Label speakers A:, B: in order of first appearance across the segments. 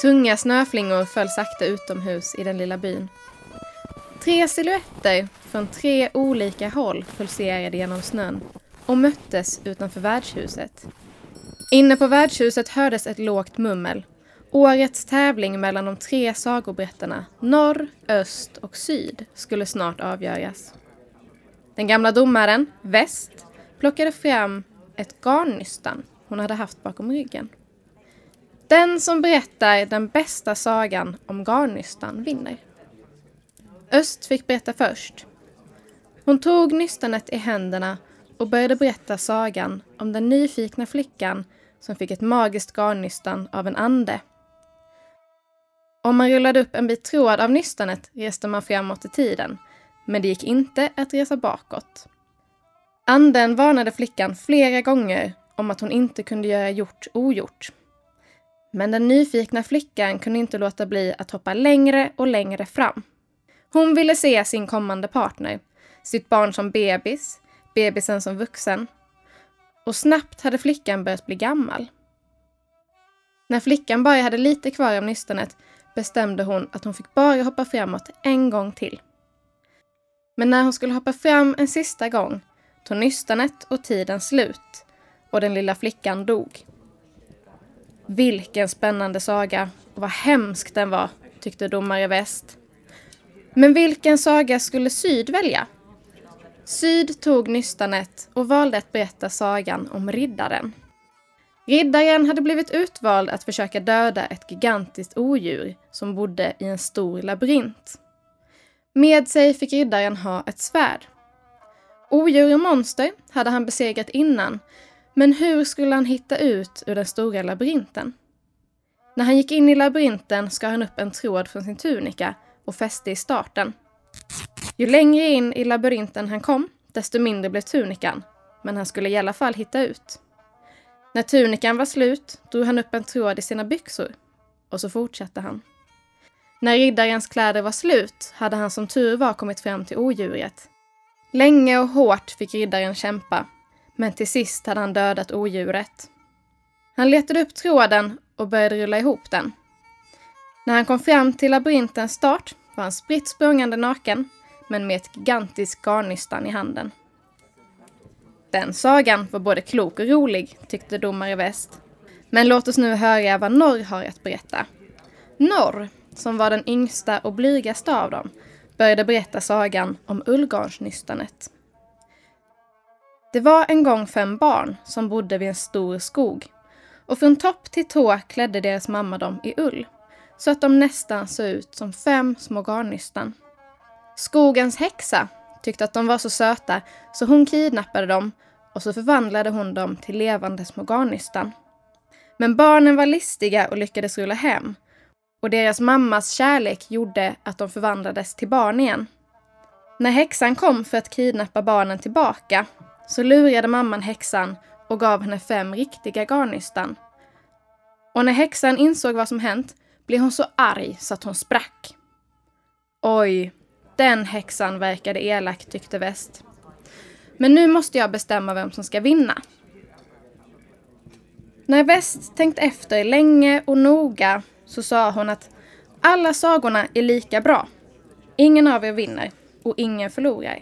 A: Tunga snöflingor föll sakta utomhus i den lilla byn. Tre silhuetter från tre olika håll pulserade genom snön och möttes utanför värdshuset. Inne på värdshuset hördes ett lågt mummel. Årets tävling mellan de tre sagoberättarna, norr, öst och syd, skulle snart avgöras. Den gamla domaren, väst, plockade fram ett garnnystan hon hade haft bakom ryggen. Den som berättar den bästa sagan om garnnystan vinner. Öst fick berätta först. Hon tog nystanet i händerna och började berätta sagan om den nyfikna flickan som fick ett magiskt garnnystan av en ande. Om man rullade upp en bit tråd av nystanet reste man framåt i tiden, men det gick inte att resa bakåt. Anden varnade flickan flera gånger om att hon inte kunde göra gjort ogjort. Men den nyfikna flickan kunde inte låta bli att hoppa längre och längre fram. Hon ville se sin kommande partner, sitt barn som bebis, bebisen som vuxen. Och snabbt hade flickan börjat bli gammal. När flickan bara hade lite kvar av nystanet bestämde hon att hon fick bara hoppa framåt en gång till. Men när hon skulle hoppa fram en sista gång tog nystanet och tiden slut och den lilla flickan dog. Vilken spännande saga och vad hemsk den var, tyckte domare Väst. Men vilken saga skulle Syd välja? Syd tog nystanet och valde att berätta sagan om riddaren. Riddaren hade blivit utvald att försöka döda ett gigantiskt odjur som bodde i en stor labyrint. Med sig fick riddaren ha ett svärd. Odjur och monster hade han besegrat innan, men hur skulle han hitta ut ur den stora labyrinten? När han gick in i labyrinten skar han upp en tråd från sin tunika och fäste i starten. Ju längre in i labyrinten han kom, desto mindre blev tunikan, men han skulle i alla fall hitta ut. När tunikan var slut drog han upp en tråd i sina byxor och så fortsatte han. När riddarens kläder var slut hade han som tur var kommit fram till odjuret. Länge och hårt fick riddaren kämpa, men till sist hade han dödat odjuret. Han letade upp tråden och började rulla ihop den. När han kom fram till labyrintens start var han spritt språngande naken, men med ett gigantiskt garnnystan i handen. Den sagan var både klok och rolig, tyckte domare Väst. Men låt oss nu höra vad Norr har att berätta. Norr, som var den yngsta och blygaste av dem, började berätta sagan om ullgarnsnystanet. Det var en gång fem barn som bodde vid en stor skog och från topp till tå klädde deras mamma dem i ull så att de nästan såg ut som fem små garnnystan. Skogens häxa tyckte att de var så söta så hon kidnappade dem och så förvandlade hon dem till levande små garnnystan. Men barnen var listiga och lyckades rulla hem och deras mammas kärlek gjorde att de förvandlades till barn igen. När häxan kom för att kidnappa barnen tillbaka så lurade mamman häxan och gav henne fem riktiga garnnystan. Och när häxan insåg vad som hänt blev hon så arg så att hon sprack. Oj, den häxan verkade elak, tyckte Väst. Men nu måste jag bestämma vem som ska vinna. När Väst tänkt efter länge och noga så sa hon att alla sagorna är lika bra. Ingen av er vinner och ingen förlorar.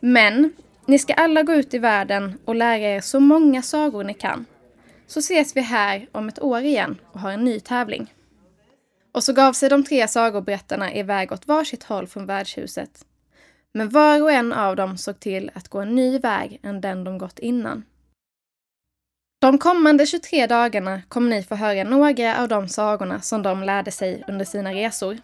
A: Men ni ska alla gå ut i världen och lära er så många sagor ni kan. Så ses vi här om ett år igen och har en ny tävling. Och så gav sig de tre sagoberättarna iväg åt varsitt håll från värdshuset. Men var och en av dem såg till att gå en ny väg än den de gått innan. De kommande 23 dagarna kommer ni få höra några av de sagorna som de lärde sig under sina resor.